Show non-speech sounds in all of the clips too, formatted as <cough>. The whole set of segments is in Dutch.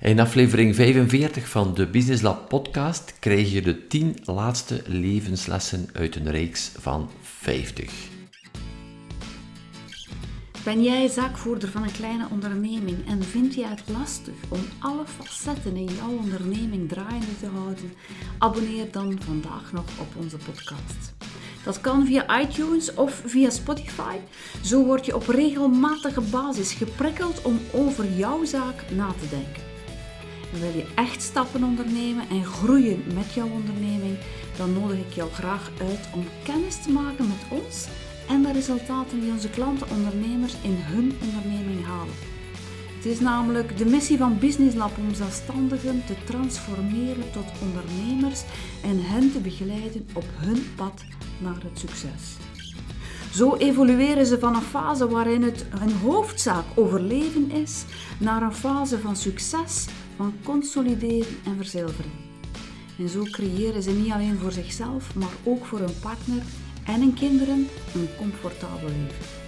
In aflevering 45 van de Business Lab podcast krijg je de 10 laatste levenslessen uit een reeks van 50. Ben jij zaakvoerder van een kleine onderneming en vind je het lastig om alle facetten in jouw onderneming draaiende te houden? Abonneer dan vandaag nog op onze podcast. Dat kan via iTunes of via Spotify. Zo word je op regelmatige basis geprikkeld om over jouw zaak na te denken. Wil je echt stappen ondernemen en groeien met jouw onderneming, dan nodig ik jou graag uit om kennis te maken met ons en de resultaten die onze klanten ondernemers in hun onderneming halen. Het is namelijk de missie van Business Lab om zelfstandigen te transformeren tot ondernemers en hen te begeleiden op hun pad naar het succes. Zo evolueren ze van een fase waarin het een hoofdzaak overleven is, naar een fase van succes, consolideren en verzilveren. En zo creëren ze niet alleen voor zichzelf, maar ook voor hun partner en hun kinderen een comfortabel leven.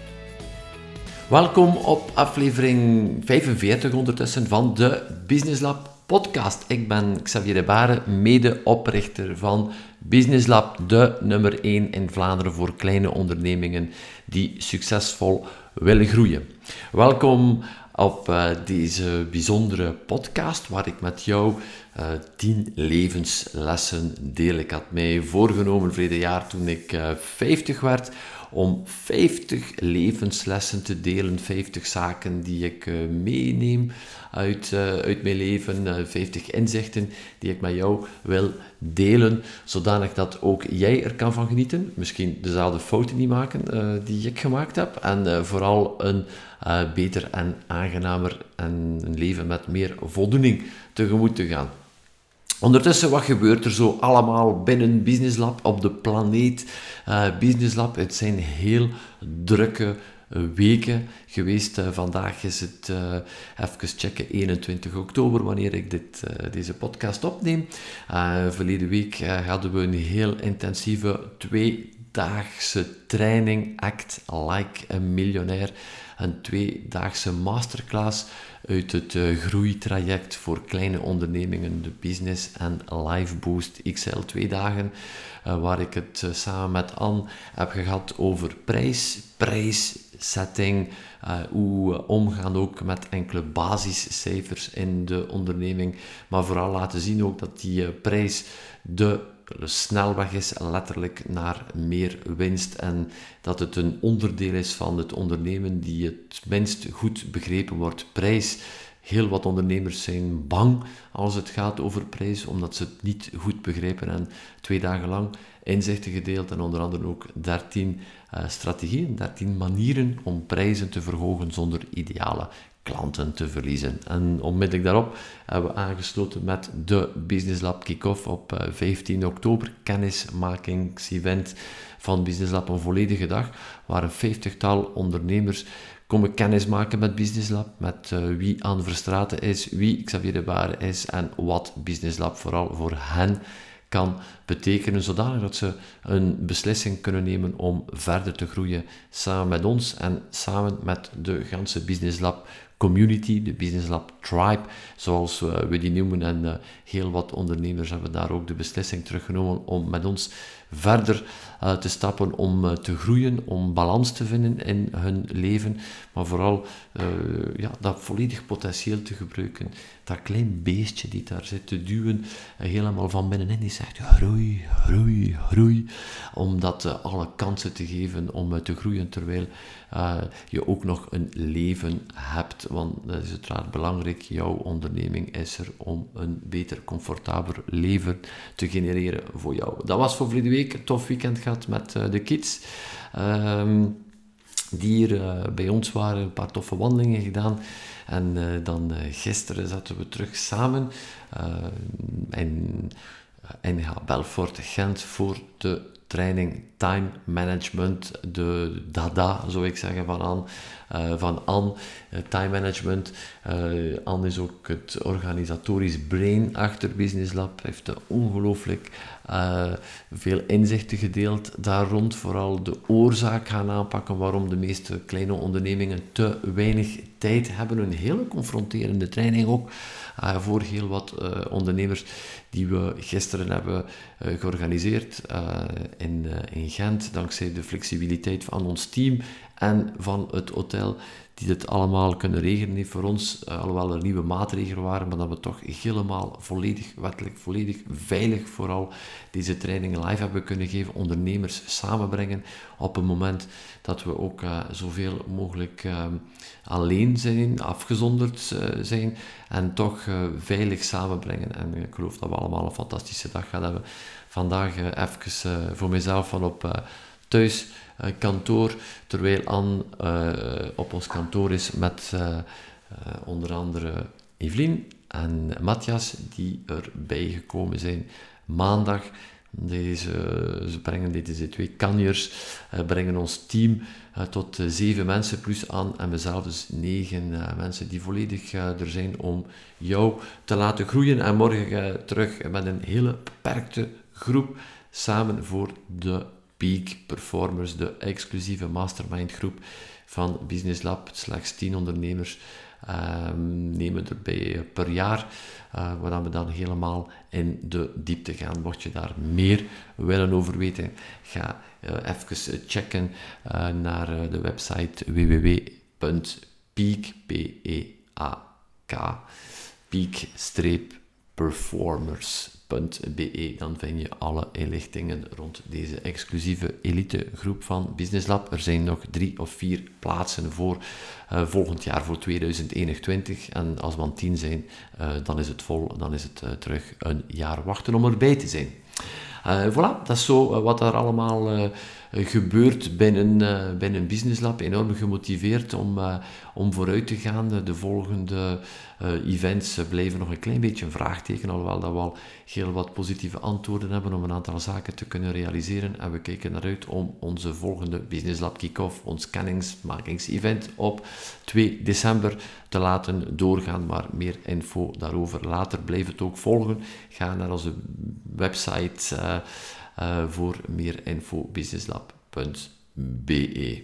Welkom op aflevering 45 ondertussen van de Business Lab podcast. Ik ben Xavier de Bare, medeoprichter van Business Lab, de nummer 1 in Vlaanderen voor kleine ondernemingen die succesvol willen groeien. Welkom op uh, deze bijzondere podcast waar ik met jou uh, 10 levenslessen deel. Ik had mij voorgenomen verleden jaar toen ik uh, 50 werd om 50 levenslessen te delen, 50 zaken die ik uh, meeneem uit, uh, uit mijn leven, uh, 50 inzichten die ik met jou wil delen, zodanig dat ook jij er kan van genieten. Misschien dezelfde fouten niet maken die ik gemaakt heb en vooral een beter en aangenamer en een leven met meer voldoening tegemoet te gaan. Ondertussen, wat gebeurt er zo allemaal binnen Business Lab op de planeet uh, Business Lab? Het zijn heel drukke weken geweest. Uh, vandaag is het, even checken, 21 oktober, wanneer ik dit, deze podcast opneem. verleden week hadden we een heel intensieve tweedaagse training, Act Like a Millionaire. Een tweedaagse masterclass uit het uh, groeitraject voor kleine ondernemingen, de Business and Life Boost XL twee dagen, uh, waar ik het uh, samen met Anne heb gehad over prijs, prijssetting, hoe omgaan ook met enkele basiscijfers in de onderneming, maar vooral laten zien ook dat die prijs de snelweg is letterlijk naar meer winst en dat het een onderdeel is van het ondernemen die het minst goed begrepen wordt. Prijs. Heel wat ondernemers zijn bang als het gaat over prijs, omdat ze het niet goed begrijpen. En twee dagen lang inzichten gedeeld en onder andere ook 13 uh, strategieën, 13 manieren om prijzen te verhogen zonder ideale klanten te verliezen. En onmiddellijk daarop hebben we aangesloten met de Business Lab Kick-Off op 15 oktober, kennismakingsevent van Business Lab, een volledige dag, waar een vijftigtal ondernemers komen kennismaken met Business Lab, met uh, wie Anne Verstraten is, wie Xavier de is en wat Business Lab vooral voor hen kan betekenen, zodanig dat ze een beslissing kunnen nemen om verder te groeien samen met ons en samen met de ganse Business Lab community, de Business Lab Tribe, zoals we die noemen. En uh, heel wat ondernemers hebben daar ook de beslissing teruggenomen om met ons verder uh, te stappen, om te groeien, om balans te vinden in hun leven, maar vooral ja, dat volledig potentieel te gebruiken. Dat klein beestje die daar zit te duwen, helemaal van binnenin, die zegt groei, groei, groei, om dat alle kansen te geven om te groeien, terwijl je ook nog een leven hebt want dat is uiteraard belangrijk. Jouw onderneming is er om een beter, comfortabeler leven te genereren voor jou. Dat was voor vorige week. Een tof weekend gehad met uh, de kids. Um, die hier uh, bij ons waren, een paar toffe wandelingen gedaan. En dan gisteren zaten we terug samen in, in Belfort, Gent, voor de training Time Management, de dada zou ik zeggen van Anne. Uh, van Anne, Time Management. Uh, Anne is ook het organisatorisch brain achter Business Lab. Heeft ongelooflijk veel inzichten gedeeld daar rond. Vooral de oorzaak gaan aanpakken waarom de meeste kleine ondernemingen te weinig tijd hebben. Een hele confronterende training ook voor heel wat ondernemers die we gisteren hebben uh, georganiseerd in, in Gent, dankzij de flexibiliteit van ons team en van het hotel die dit allemaal kunnen regelen heeft voor ons, alhoewel er nieuwe maatregelen waren, maar dat we toch helemaal volledig wettelijk, volledig veilig vooral deze trainingen live hebben kunnen geven, ondernemers samenbrengen op een moment dat we ook zoveel mogelijk uh, alleen zijn, afgezonderd zijn en toch veilig samenbrengen. En ik geloof dat we allemaal een fantastische dag gaan hebben. Vandaag even voor mezelf van op thuis kantoor, terwijl Anne op ons kantoor is met onder andere Evelien en Matthias, die erbij gekomen zijn maandag. Deze, ze brengen deze twee kanjers, brengen ons team tot uh, zeven mensen plus aan en mezelf dus negen mensen die volledig er zijn om jou te laten groeien. En morgen terug met een hele beperkte groep samen voor de Peak Performers, de exclusieve mastermind groep van Business Lab. Slechts tien ondernemers um, nemen erbij per jaar. Uh, waar we dan helemaal in de diepte gaan. Mocht je daar meer willen over weten, ga even checken uh, naar de website www.peak, peak-performers be Dan vind je alle inlichtingen rond deze exclusieve elitegroep van Business Lab. Er zijn nog drie of vier plaatsen voor volgend jaar, voor 2021. En als we aan tien zijn, dan is het vol. Dan is het terug een jaar wachten om erbij te zijn. Voilà, dat is zo wat er allemaal gebeurt binnen, binnen Business Lab. Enorm gemotiveerd om, om vooruit te gaan. De volgende uh, events blijven nog een klein beetje een vraagteken, alhoewel dat we al heel wat positieve antwoorden hebben om een aantal zaken te kunnen realiseren. En we kijken naar uit om onze volgende Business Lab Kick-Off, ons kenningsmakingsevent op 2 december te laten doorgaan. Maar meer info daarover later. Blijf het ook volgen. Ga naar onze website uh, voor meer info businesslab.be.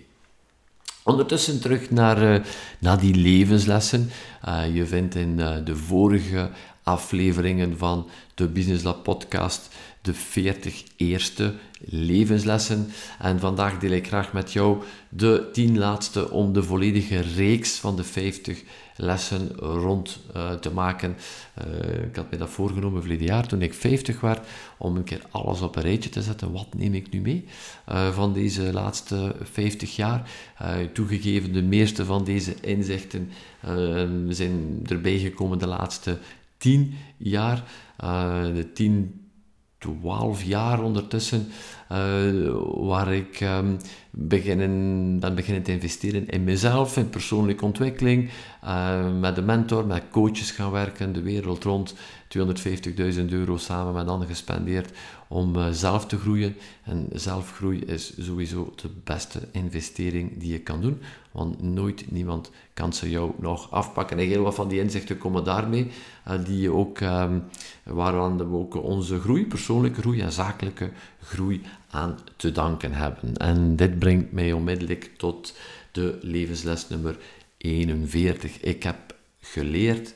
Ondertussen terug naar, uh, naar die levenslessen. Uh, je vindt in de vorige afleveringen van de Business Lab podcast de 40 eerste levenslessen. En vandaag deel ik graag met jou de 10 laatste om de volledige reeks van de 50 lessen rond uh, te maken. Uh, ik had me dat voorgenomen verleden jaar toen ik 50 werd, om een keer alles op een rijtje te zetten. Wat neem ik nu mee uh, van deze laatste 50 jaar? toegegeven, de meeste van deze inzichten zijn erbij gekomen de laatste 10 jaar. de 10 12 jaar ondertussen, uh, waar ik um, beginnen, ben beginnen te investeren in mezelf, in persoonlijke ontwikkeling, uh, met een mentor, met coaches gaan werken, de wereld rond, 250.000 euro samen met anderen gespendeerd om uh, zelf te groeien. En zelfgroei is sowieso de beste investering die je kan doen, want nooit niemand kan ze jou nog afpakken. En heel wat van die inzichten komen daarmee, uh, die ook, um, waaraan we ook onze groei, persoonlijke groei en zakelijke groei aan te danken hebben. En dit brengt mij onmiddellijk tot de levensles nummer 41. Ik heb geleerd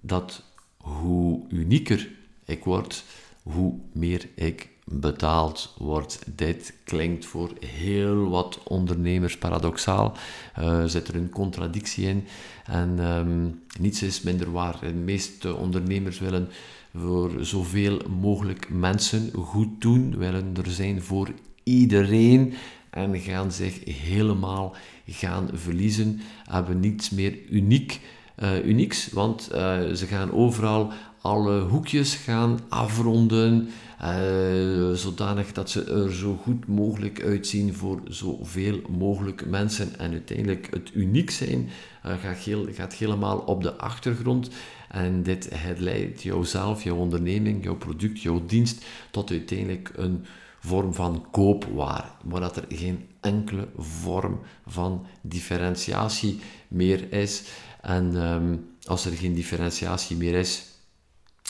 dat hoe unieker ik word, hoe meer ik betaald word. Dit klinkt voor heel wat ondernemers paradoxaal. Uh, zit er een contradictie in. En um, niets is minder waar. De meeste ondernemers willen voor zoveel mogelijk mensen goed doen, willen er zijn voor iedereen en gaan zich helemaal gaan verliezen, hebben niets meer uniek, uh, unieks, want uh, ze gaan overal alle hoekjes gaan afronden, uh, zodanig dat ze er zo goed mogelijk uitzien voor zoveel mogelijk mensen. En uiteindelijk het uniek zijn gaat, heel, gaat helemaal op de achtergrond. En dit leidt jouzelf, jouw onderneming, jouw product, jouw dienst tot uiteindelijk een vorm van koopwaar, maar dat er geen enkele vorm van differentiatie meer is. En ehm, als er geen differentiatie meer is,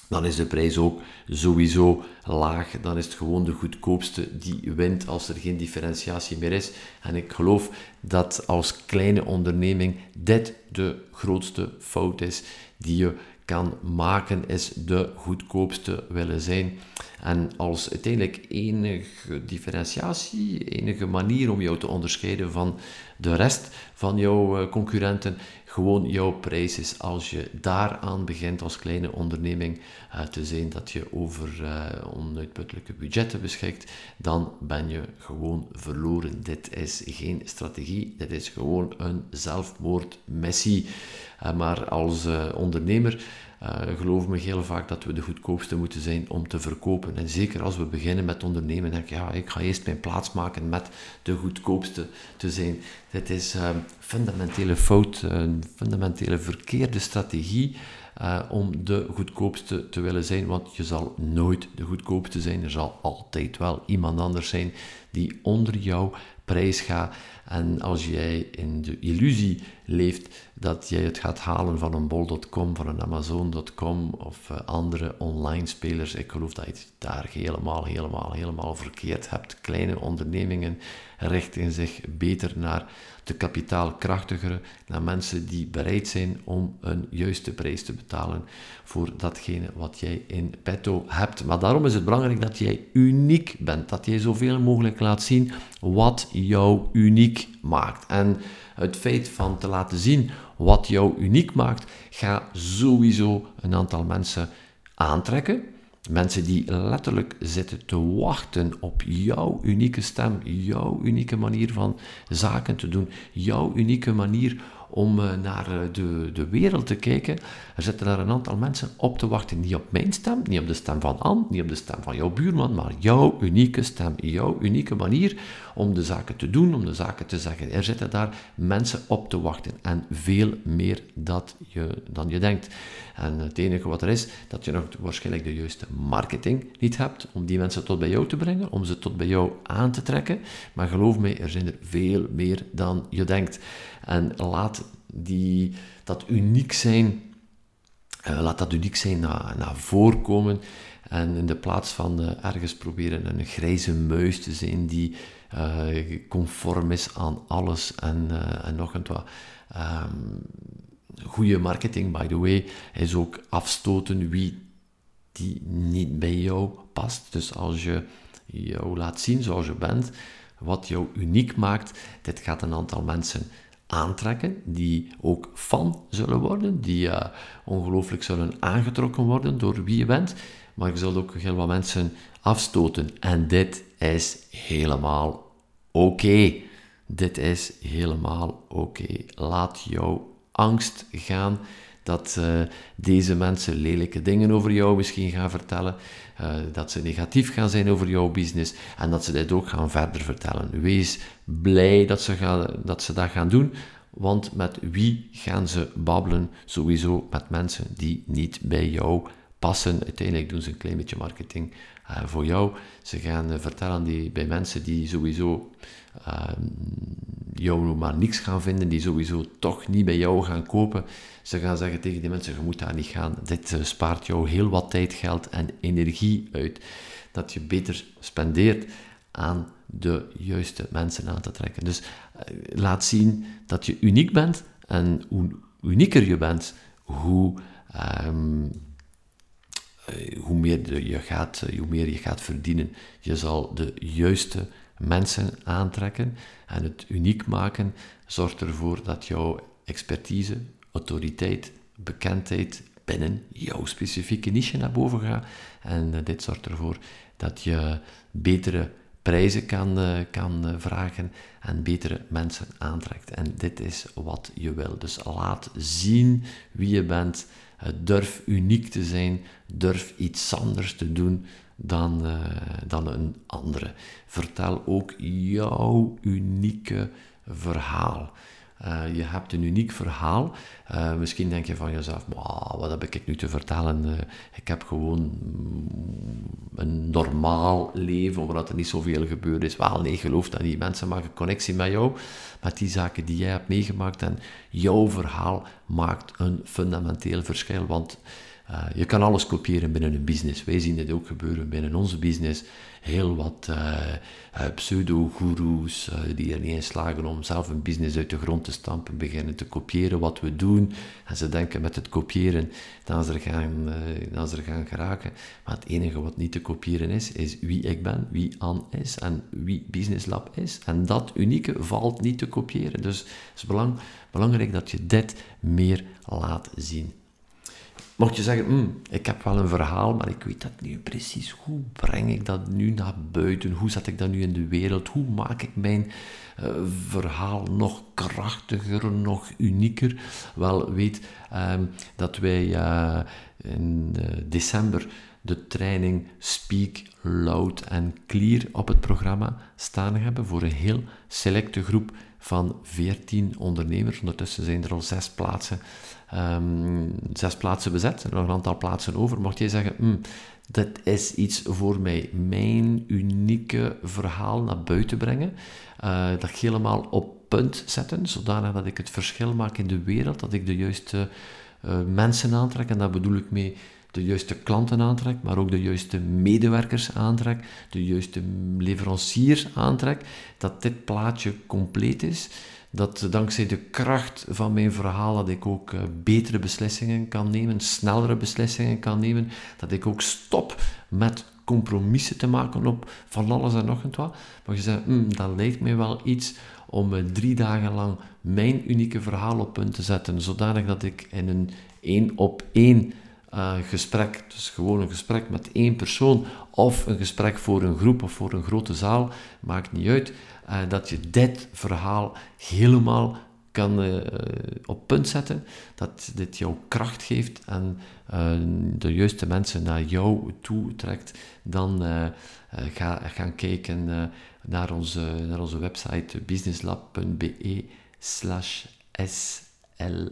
dan is de prijs ook sowieso laag. Dan is het gewoon de goedkoopste die wint als er geen differentiatie meer is. En ik geloof dat als kleine onderneming dit de grootste fout is die je kan maken, is de goedkoopste willen zijn. En als uiteindelijk enige differentiatie, enige manier om jou te onderscheiden van de rest van jouw eh, concurrenten, gewoon jouw prijs is. Als je daaraan begint als kleine onderneming uh, te zijn dat je over uh, onuitputtelijke budgetten beschikt, dan ben je gewoon verloren. Dit is geen strategie, dit is gewoon een zelfmoordmissie. Uh, maar als ondernemer uh, geloof me heel vaak dat we de goedkoopste moeten zijn om te verkopen. En zeker als we beginnen met ondernemen, denk ik, ja, ik ga eerst mijn plaats maken met de goedkoopste te zijn. Dit is een ehm, fundamentele fout, een fundamentele verkeerde strategie uh, om de goedkoopste te willen zijn, want je zal nooit de goedkoopste zijn. Er zal altijd wel iemand anders zijn die onder jouw prijs gaat. En als jij in de illusie leeft dat jij het gaat halen van een bol.com, van een amazon.com of uh, andere online spelers, ik geloof dat je het daar helemaal, helemaal, helemaal verkeerd hebt. Kleine ondernemingen richten zich beter naar de kapitaalkrachtigere, naar mensen die bereid zijn om een juiste prijs te betalen voor datgene wat jij in petto hebt. Maar daarom is het belangrijk dat jij uniek bent, dat jij zoveel mogelijk laat zien wat jou uniek maakt. En het feit van te laten zien wat jou uniek maakt, gaat sowieso een aantal mensen aantrekken. Mensen die letterlijk zitten te wachten op jouw unieke stem, jouw unieke manier van zaken te doen, jouw unieke manier om eh, naar eh, de, de wereld te kijken. Er zitten daar een aantal mensen op te wachten, niet op mijn stem, niet op de stem van Anne, niet op de stem van jouw buurman, maar jouw unieke stem, jouw unieke manier om de zaken te doen, om de zaken te zeggen. Er zitten daar mensen op te wachten en veel meer dat je, dan je denkt. En het enige wat er is, dat je nog waarschijnlijk de juiste marketing niet hebt om die mensen tot bij jou te brengen, om ze tot bij jou aan te trekken. Maar geloof me, er zijn er veel meer dan je denkt. En laat die, dat uniek zijn, uh, laat dat uniek zijn naar, naar voren komen. En in de plaats van uh, ergens proberen een grijze muis te zijn die uh, conform is aan alles en, en nog een wat. Um, goede marketing, by the way, is ook afstoten wie die niet bij jou past. Dus als je jou laat zien zoals je bent, wat jou uniek maakt, dit gaat een aantal mensen aantrekken, die ook fan zullen worden, die uh, ongelooflijk zullen aangetrokken worden door wie je bent, maar je zult ook heel wat mensen afstoten. En dit is helemaal oké. Dit is helemaal oké. Laat jouw angst gaan dat uh, deze mensen lelijke dingen over jou misschien gaan vertellen, uh, dat ze negatief gaan zijn over jouw business en dat ze dit ook gaan verder vertellen. Wees blij dat ze, dat, ze dat gaan doen, want met wie gaan ze babbelen? Sowieso met mensen die niet bij jou passen. Uiteindelijk doen ze een klein beetje marketing uh, voor jou. Ze gaan vertellen die, bij mensen die sowieso jou maar niks gaan vinden, die sowieso toch niet bij jou gaan kopen. Ze gaan zeggen tegen die mensen, je moet daar niet gaan. Dit uh, spaart jou heel wat tijd, geld en energie uit. Dat je beter spendeert aan de juiste mensen aan te trekken. Dus uh, laat zien dat je uniek bent. En hoe unieker je bent, hoe, um, uh, hoe, meer je gaat, hoe meer je gaat verdienen. Je zal de juiste mensen aantrekken en het uniek maken zorgt ervoor dat jouw expertise, autoriteit, bekendheid binnen jouw specifieke niche naar boven gaat. En uh, dit zorgt ervoor dat je betere prijzen kan, uh, kan uh, vragen en betere mensen aantrekt. En dit is wat je wil. Dus laat zien wie je bent. durf uniek te zijn. Durf iets anders te doen dan, uh, dan een andere. Vertel ook jouw unieke verhaal. Uh, je hebt een uniek verhaal. Uh, misschien denk je van jezelf, wat heb ik nu te vertellen? Ik heb gewoon een normaal leven, waar er niet zoveel gebeurd is. Wel, nee, geloof dat niet. Mensen maken connectie met jou, met die zaken die jij hebt meegemaakt. En jouw verhaal maakt een fundamenteel verschil. Want uh, je kan alles kopiëren binnen een business. Wij zien dit ook gebeuren binnen onze business. Heel wat uh, uh, pseudo-goeroes die er niet in slagen om zelf een business uit de grond te stampen, beginnen te kopiëren wat we doen. En ze denken met het kopiëren dat ze er gaan, dat ze gaan geraken. Maar het enige wat niet te kopiëren is, is wie ik ben, wie Anne is en wie Business Lab is. En dat unieke valt niet te kopiëren. Dus het is belang, belangrijk dat je dit meer laat zien. Mocht je zeggen, hm, ik heb wel een verhaal, maar ik weet dat niet precies. Hoe breng ik dat nu naar buiten? Hoe zet ik dat nu in de wereld? Hoe maak ik mijn uh, verhaal nog krachtiger, nog unieker? Wel, weet um, dat wij uh, in uh, december de training Speak Loud and Clear op het programma staan hebben voor een heel selecte groep van 14 ondernemers. Ondertussen zijn er al zes plaatsen um, zes plaatsen bezet, er nog een aantal plaatsen over. Mocht jij zeggen, mm, dat is iets voor mij, mijn unieke verhaal naar buiten brengen, uh, dat helemaal op punt zetten, zodanig dat ik het verschil maak in de wereld, dat ik de juiste uh, mensen aantrek, en daar bedoel ik mee de juiste klanten aantrek, maar ook de juiste medewerkers aantrek, de juiste leveranciers aantrek, dat dit plaatje compleet is dat dankzij de kracht van mijn verhaal dat ik ook uh, betere beslissingen kan nemen, snellere beslissingen kan nemen, dat ik ook stop met compromissen te maken op van alles en nog wat. Maar je zegt, mm, dat lijkt mij wel iets om uh, drie dagen lang mijn unieke verhaal op punt te zetten, zodanig dat ik in een één op één uh, gesprek, dus gewoon een gesprek met één persoon, of een gesprek voor een groep of voor een grote zaal, maakt niet uit, uh, dat je dit verhaal helemaal kan uh, op punt zetten, dat dit jou kracht geeft en de juiste mensen naar jou toe trekt, dan ga gaan kijken naar, onze, naar onze website businesslab.be slash slc.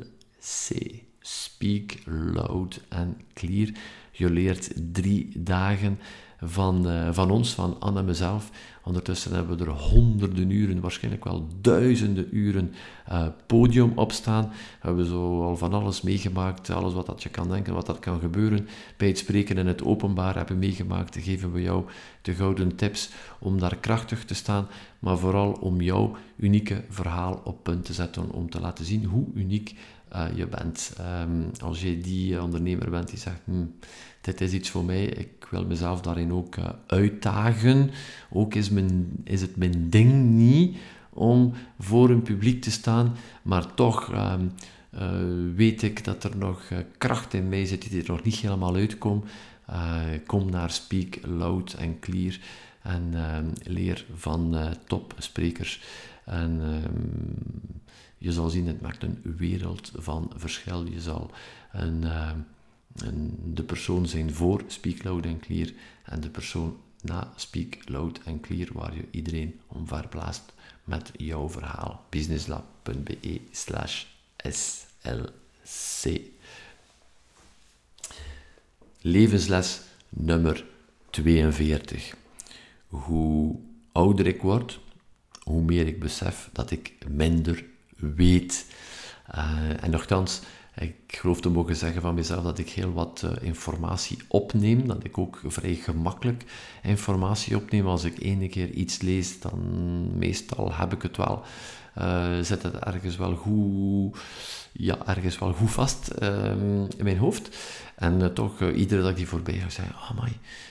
Speak loud and clear. Je leert drie dagen van, uh, van ons, van Anne en mezelf. Ondertussen hebben we er honderden uren, waarschijnlijk wel duizenden uren uh, podium op staan. We hebben zo al van alles meegemaakt, alles wat dat je kan denken, wat dat kan gebeuren. Bij het spreken in het openbaar hebben meegemaakt, geven we jou de gouden tips om daar krachtig te staan, maar vooral om jouw unieke verhaal op punt te zetten, om te laten zien hoe uniek uh, je bent. Um, als je die ondernemer bent die zegt, hm, dit is iets voor mij, ik wil mezelf daarin ook uh, uitdagen. Ook is, mijn, is het mijn ding niet om voor een publiek te staan, maar toch um, uh, weet ik dat er nog kracht in mij zit die er nog niet helemaal uitkomt. kom naar Speak Loud and Clear en um, leer van topsprekers. En je zal zien, het maakt een wereld van verschil. Je zal een, uh, een, de persoon zijn voor Speak Loud and Clear en de persoon na Speak Loud and Clear, waar je iedereen omverblaast met jouw verhaal. businesslab.be slash slc Levensles nummer 42. Hoe ouder ik word, hoe meer ik besef dat ik minder weet. Uh, en nogthans, ik geloof te mogen zeggen van mezelf dat ik heel wat uh, informatie opneem. Dat ik ook vrij gemakkelijk informatie opneem. Als ik ene keer iets lees, dan meestal heb ik het wel. Uh, zit het ergens wel goed, ja, ergens wel goed vast ehm, in mijn hoofd. En toch, iedere dag die voorbij ga, zeg oh my,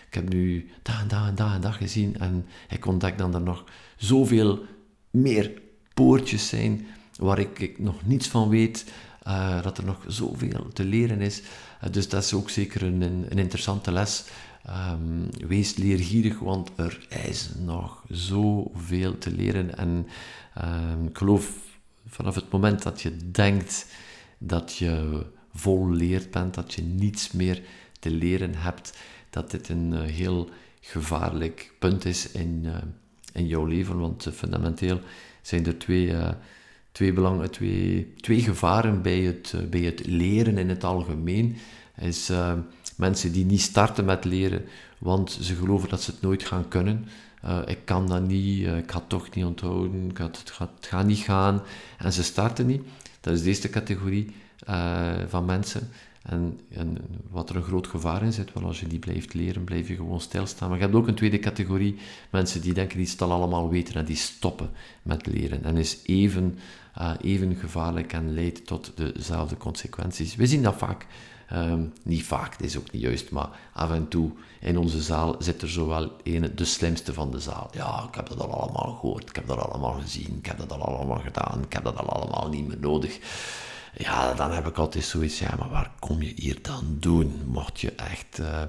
ik heb nu dag en dag en dag en dag gezien. En ik ontdek dan er nog zoveel meer poortjes zijn waar ik, nog niets van weet, uh, dat er nog zoveel te leren is. Uh, dus dat is ook zeker een, een interessante les. Um, wees leergierig, want er is nog zoveel te leren. En um, ik geloof vanaf het moment dat je denkt dat je vol leerd bent, dat je niets meer te leren hebt, dat dit een uh, heel gevaarlijk punt is in, in jouw leven. Want fundamenteel zijn er twee twee, belang, twee, twee gevaren bij het, bij het leren in het algemeen. Is mensen die niet starten met leren, want ze geloven dat ze het nooit gaan kunnen. ik kan dat niet, ik ga het toch niet onthouden, ik het, gaat, het gaat niet gaan. En ze starten niet. Dat is de eerste categorie van mensen. En, en, wat er een groot gevaar in zit, wel als je die blijft leren, blijf je gewoon stilstaan. Maar je hebt ook een tweede categorie, mensen die denken die het al allemaal weten en die stoppen met leren. En is even, uh, even gevaarlijk en leidt tot dezelfde consequenties. We zien dat vaak, um, niet vaak, dat is ook niet juist, maar af en toe in onze zaal zit er zowel een, de slimste van de zaal. Ja, ik heb dat al allemaal gehoord, ik heb dat allemaal gezien, ik heb dat al allemaal gedaan, ik heb dat al allemaal niet meer nodig ja, dan heb ik altijd zoiets, ja, maar waar kom je hier dan doen? Mocht je echt, uh,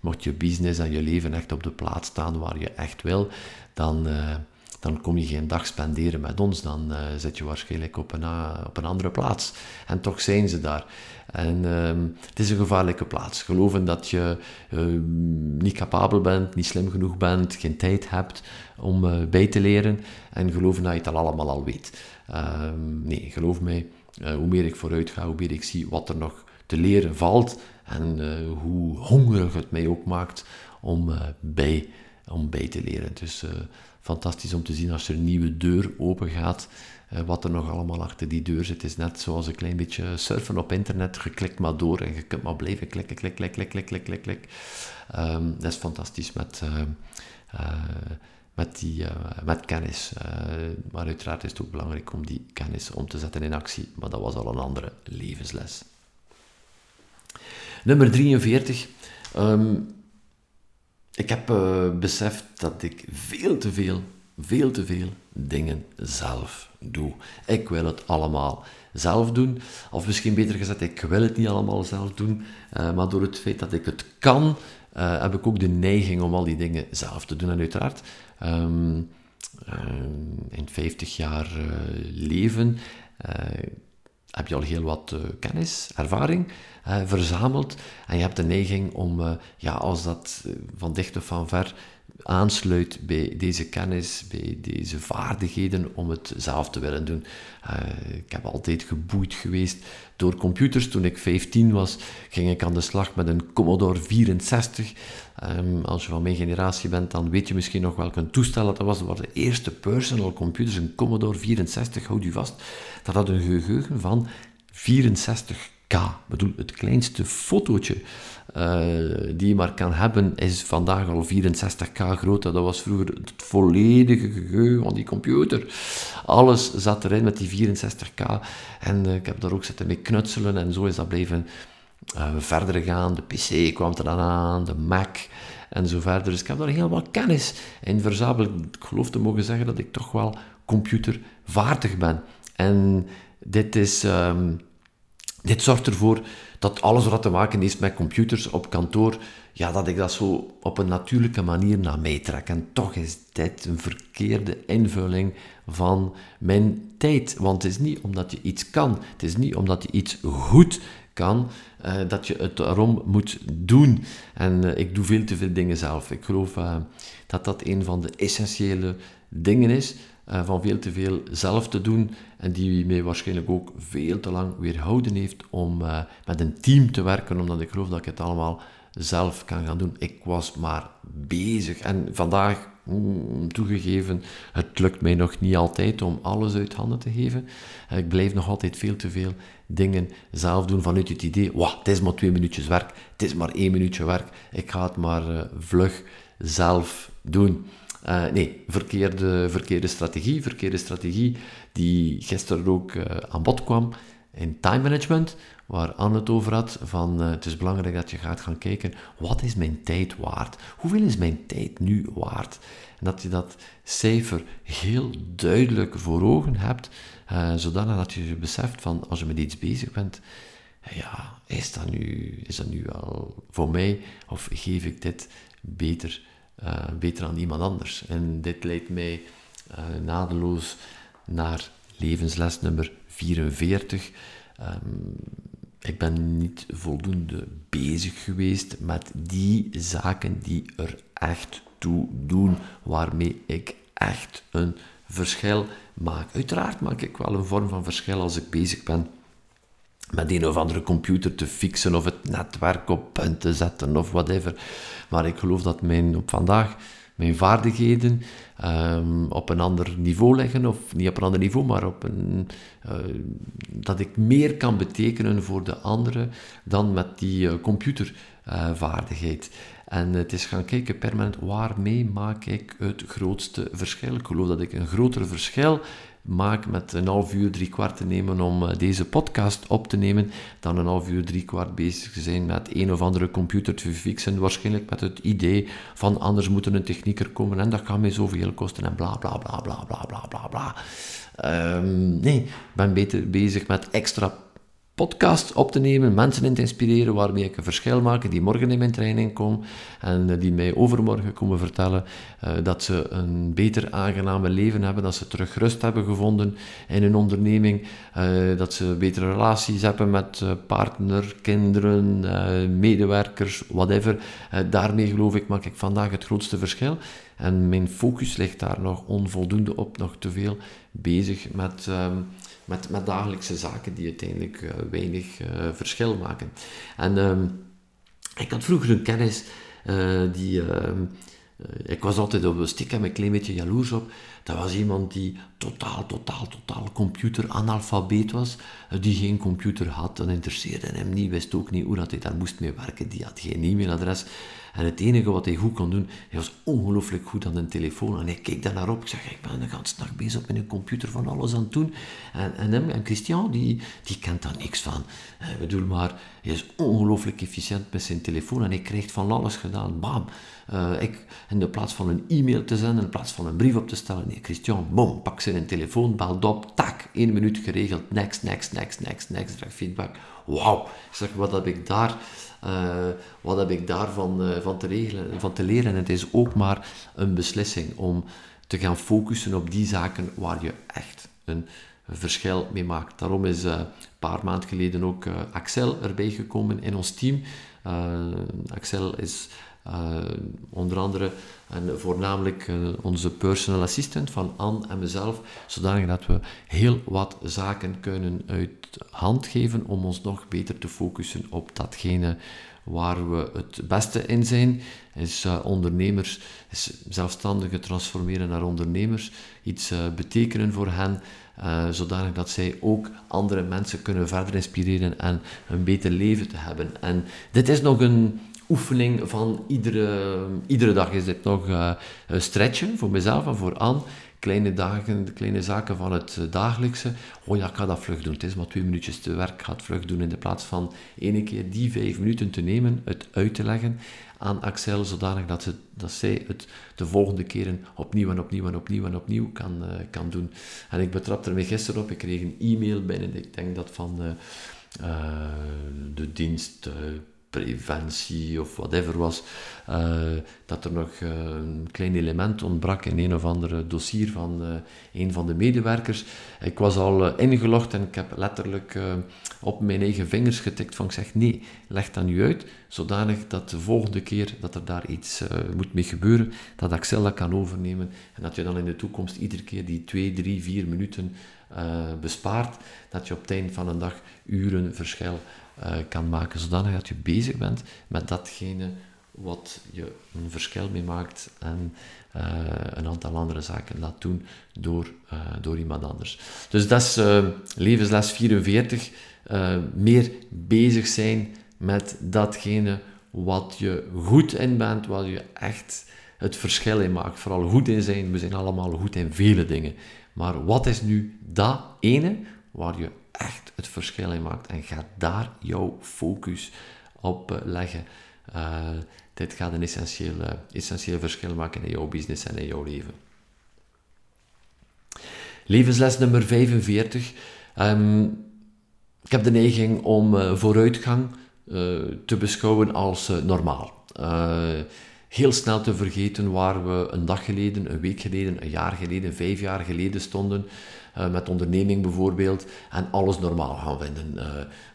mocht je business en je leven echt op de plaats staan waar je echt wil, dan, uh, dan kom je geen dag spenderen met ons. Dan uh, zit je waarschijnlijk op een, op een andere plaats. En toch zijn ze daar. En ehm, het is een gevaarlijke plaats. Geloven dat je niet capabel bent, niet slim genoeg bent, geen tijd hebt om bij te leren. En geloven dat je het al allemaal al weet. Ehm, nee, geloof mij, hoe meer ik vooruit ga, hoe meer ik zie wat er nog te leren valt en hoe hongerig het mij ook maakt om, bij, om bij te leren. Dus fantastisch om te zien als er een nieuwe deur open gaat, wat er nog allemaal achter die deur zit. Het is net zoals een klein beetje surfen op internet. Je klikt maar door en je kunt maar blijven klikken, klik, klik, klik, klik, klik, klik, klik. Um, dat is fantastisch met met, die, met kennis. Maar uiteraard is het ook belangrijk om die kennis om te zetten in actie. Maar dat was al een andere levensles. Nummer 43. Um, ehm, ik heb uh, beseft dat ik veel te veel, veel te veel dingen zelf doe. Ik wil het allemaal zelf doen. Of misschien beter gezegd, ik wil het niet allemaal zelf doen. maar door het feit dat ik het kan, heb ik ook de neiging om al die dingen zelf te doen. En uiteraard um, in 50 jaar leven heb je al heel wat kennis, ervaring verzameld. En je hebt de neiging om, ja, als dat van dicht of van ver aansluit bij deze kennis, bij deze vaardigheden om het zelf te willen doen. Uh, ik heb altijd geboeid geweest door computers. Toen ik 15 was, ging ik aan de slag met een Commodore 64. Um, als je van mijn generatie bent, dan weet je misschien nog welk een toestel dat was. Dat was de eerste personal computers, een Commodore 64, houd u vast. Dat had een geheugen van 64K. Ik bedoel, het kleinste fotootje die je maar kan hebben, is vandaag al 64k groot. Dat was vroeger het volledige geheugen van die computer. Alles zat erin met die 64k. En uh, ik heb daar ook zitten mee knutselen en zo is dat blijven uh, verder gaan. De PC kwam er dan aan, de Mac en zo verder. Dus ik heb daar heel wat kennis in verzameld. Ik geloof te mogen zeggen dat ik toch wel computervaardig ben. En dit is... Um, dit zorgt ervoor dat alles wat te maken heeft met computers op kantoor, ja, dat ik dat zo op een natuurlijke manier naar mij trek. En toch is dit een verkeerde invulling van mijn tijd. Want het is niet omdat je iets kan, het is niet omdat je iets goed kan, uh, dat je het daarom moet doen. En uh, ik doe veel te veel dingen zelf. Ik geloof uh, dat dat een van de essentiële dingen is uh, van veel te veel zelf te doen en die mij waarschijnlijk ook veel te lang weerhouden heeft om uh, met een team te werken, omdat ik geloof dat ik het allemaal zelf kan gaan doen. Ik was maar bezig en vandaag, mm, toegegeven, het lukt mij nog niet altijd om alles uit handen te geven. Uh, ik blijf nog altijd veel te veel dingen zelf doen vanuit het idee, het is maar twee minuutjes werk, het is maar één minuutje werk, ik ga het maar vlug zelf doen. Uh, nee, verkeerde, verkeerde strategie. Verkeerde strategie die gisteren ook uh, aan bod kwam in time management, waar Anne het over had, van uh, het is belangrijk dat je gaat gaan kijken, wat is mijn tijd waard? Hoeveel is mijn tijd nu waard? En dat je dat cijfer heel duidelijk voor ogen hebt, zodanig dat je beseft van, als je met iets bezig bent, ja, is dat nu, is dat nu wel voor mij, of geef ik dit beter uh, beter dan iemand anders. En dit leidt mij uh, nadeloos naar levensles nummer 44. Um, ehm, ik ben niet voldoende bezig geweest met die zaken die er echt toe doen, waarmee ik echt een verschil maak. Uiteraard maak ik wel een vorm van verschil als ik bezig ben met een of andere computer te fixen of het netwerk op punt te zetten of whatever. Maar ik geloof dat mijn, op vandaag mijn vaardigheden um, op een ander niveau liggen, of niet op een ander niveau, maar op een, uh, dat ik meer kan betekenen voor de anderen dan met die uh, computervaardigheid. En het is gaan kijken permanent, waarmee maak ik het grootste verschil? Ik geloof dat ik een groter verschil maak met een half uur, drie kwart te nemen om eh, deze podcast op te nemen, dan een half uur, drie kwart bezig zijn met een of andere computer te fixen, waarschijnlijk met het idee van anders moet er een technieker komen en dat kan mij zoveel kosten en bla bla bla bla bla bla bla bla. Um, nee, ik ben beter bezig met extra podcast op te nemen, mensen in te inspireren waarmee ik een verschil maak, die morgen in mijn training komen en eh, die mij overmorgen komen vertellen uh, dat ze een beter aangename leven hebben, dat ze terug rust hebben gevonden in hun onderneming, uh, dat ze betere relaties hebben met partner, kinderen, medewerkers, whatever. daarmee geloof ik maak ik vandaag het grootste verschil. En mijn focus ligt daar nog onvoldoende op, nog te veel bezig met... Ehm, met, met dagelijkse zaken die uiteindelijk uh, weinig uh, verschil maken. En um, ik had vroeger een kennis uh, die. Ehm, ik was altijd op een stik en een klein beetje jaloers op. Dat was iemand die totaal, totaal, totaal computeranalfabeet was. Die geen computer had, dat interesseerde hem niet. Wist ook niet hoe dat hij daar moest mee werken. Die had geen e-mailadres. En het enige wat hij goed kon doen, hij was ongelooflijk goed aan een telefoon. En ik keek daar naar op. Ik zeg, ik ben de hele nacht bezig met een computer van alles aan het doen. En, en, hem, en Christian, die, die kent daar niks van. Eh, ik bedoel maar, hij is ongelooflijk efficiënt met zijn telefoon en hij krijgt van alles gedaan. Bam. Uh, ik, in plaats van een e-mail te zenden, in plaats van een brief op te stellen, nee, Christian, bom, pak zijn telefoon, belt op, tak, één minuut geregeld, next, next, next, next, next, next feedback. Wauw, ik zeg, wat heb ik daar uh, wat heb ik daarvan uh, van te, regelen, van te leren? En het is ook maar een beslissing om te gaan focussen op die zaken waar je echt een verschil mee maakt. Daarom is uh, een paar maanden geleden ook Axel erbij gekomen in ons team. Axel is onder andere en voornamelijk onze personal assistant van Anne en mezelf, zodanig dat we heel wat zaken kunnen uit hand geven om ons nog beter te focussen op datgene waar we het beste in zijn, is uh, ondernemers, is zelfstandigen transformeren naar ondernemers, iets uh, betekenen voor hen, uh, zodanig dat zij ook andere mensen kunnen verder inspireren en een beter leven te hebben. En dit is nog een oefening van iedere, iedere dag is dit nog een stretchen voor mezelf en voor Anne kleine dagen, kleine zaken van het eh, dagelijkse. Oh ja, ik ga dat vlug doen. Het is maar twee minuutjes te werk. Ik ga het vlug doen. In de plaats van ene keer die vijf minuten te nemen, het uit te leggen aan Axel, zodanig dat, ze, dat zij het de volgende keren opnieuw en opnieuw en opnieuw en opnieuw kan, uh, kan doen. En ik betrapte er me gisteren op. Ik kreeg een e-mail binnen. Ik denk dat van de dienst preventie of whatever was, uh, dat er nog uh, een klein element ontbrak in een of andere dossier van uh, een van de medewerkers. Ik was al ingelogd en ik heb letterlijk op mijn eigen vingers getikt van ik zeg nee, leg dat nu uit, zodanig dat de volgende keer dat er daar iets moet mee gebeuren, dat Axel dat kan overnemen en dat je dan in de toekomst iedere keer die 2, 3, 4 minuten bespaart, dat je op het einde van een dag uren verschil uh, kan maken, zodanig dat je bezig bent met datgene wat je een verschil mee maakt en uh, een aantal andere zaken laat doen door, uh, door iemand anders. Dus dat is levensles 44. meer bezig zijn met datgene wat je goed in bent, wat je echt het verschil in maakt. Vooral goed in zijn, we zijn allemaal goed in vele dingen. Maar wat is nu dat ene waar je echt het verschil in maakt. En ga daar jouw focus op eh, leggen. Uh, dit gaat een essentieel, uh, essentieel verschil maken in jouw business en in jouw leven. Levensles nummer 45. Um, ehm, ik heb de neiging om vooruitgang te beschouwen als normaal heel snel te vergeten waar we een dag geleden, een week geleden, een jaar geleden, vijf jaar geleden stonden. Uh, met onderneming bijvoorbeeld, en alles normaal gaan vinden. Uh,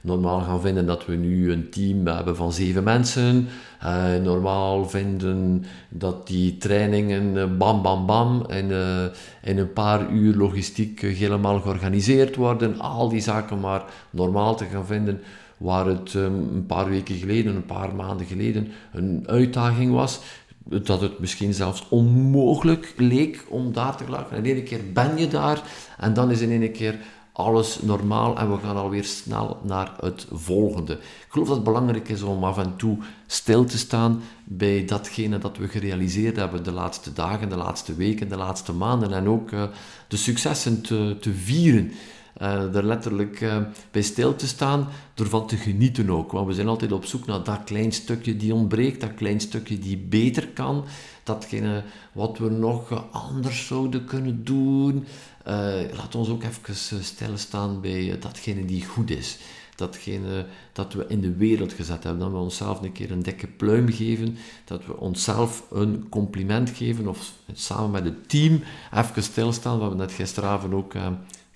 normaal gaan vinden dat we nu een team hebben van zeven mensen. Uh, normaal vinden dat die trainingen bam bam bam in een paar uur logistiek helemaal georganiseerd worden. Al die zaken maar normaal te gaan vinden waar het um, een paar weken geleden, een paar maanden geleden een uitdaging was, dat het misschien zelfs onmogelijk leek om daar te geraken. En in ene keer ben je daar en dan is in ene keer alles normaal en we gaan alweer snel naar het volgende. Ik geloof dat het belangrijk is om af en toe stil te staan bij datgene dat we gerealiseerd hebben de laatste dagen, de laatste weken, de laatste maanden en ook uh, de successen te, te vieren. Uh, er letterlijk uh, bij stil te staan, ervan te genieten ook. Want we zijn altijd op zoek naar dat klein stukje die ontbreekt, dat klein stukje die beter kan, datgene wat we nog anders zouden kunnen doen. Uh, laat ons ook even stilstaan bij datgene die goed is. Datgene dat we in de wereld gezet hebben. Dat we onszelf een keer een dikke pluim geven. Dat we onszelf een compliment geven. Of samen met het team even stilstaan. We net gisteravond ook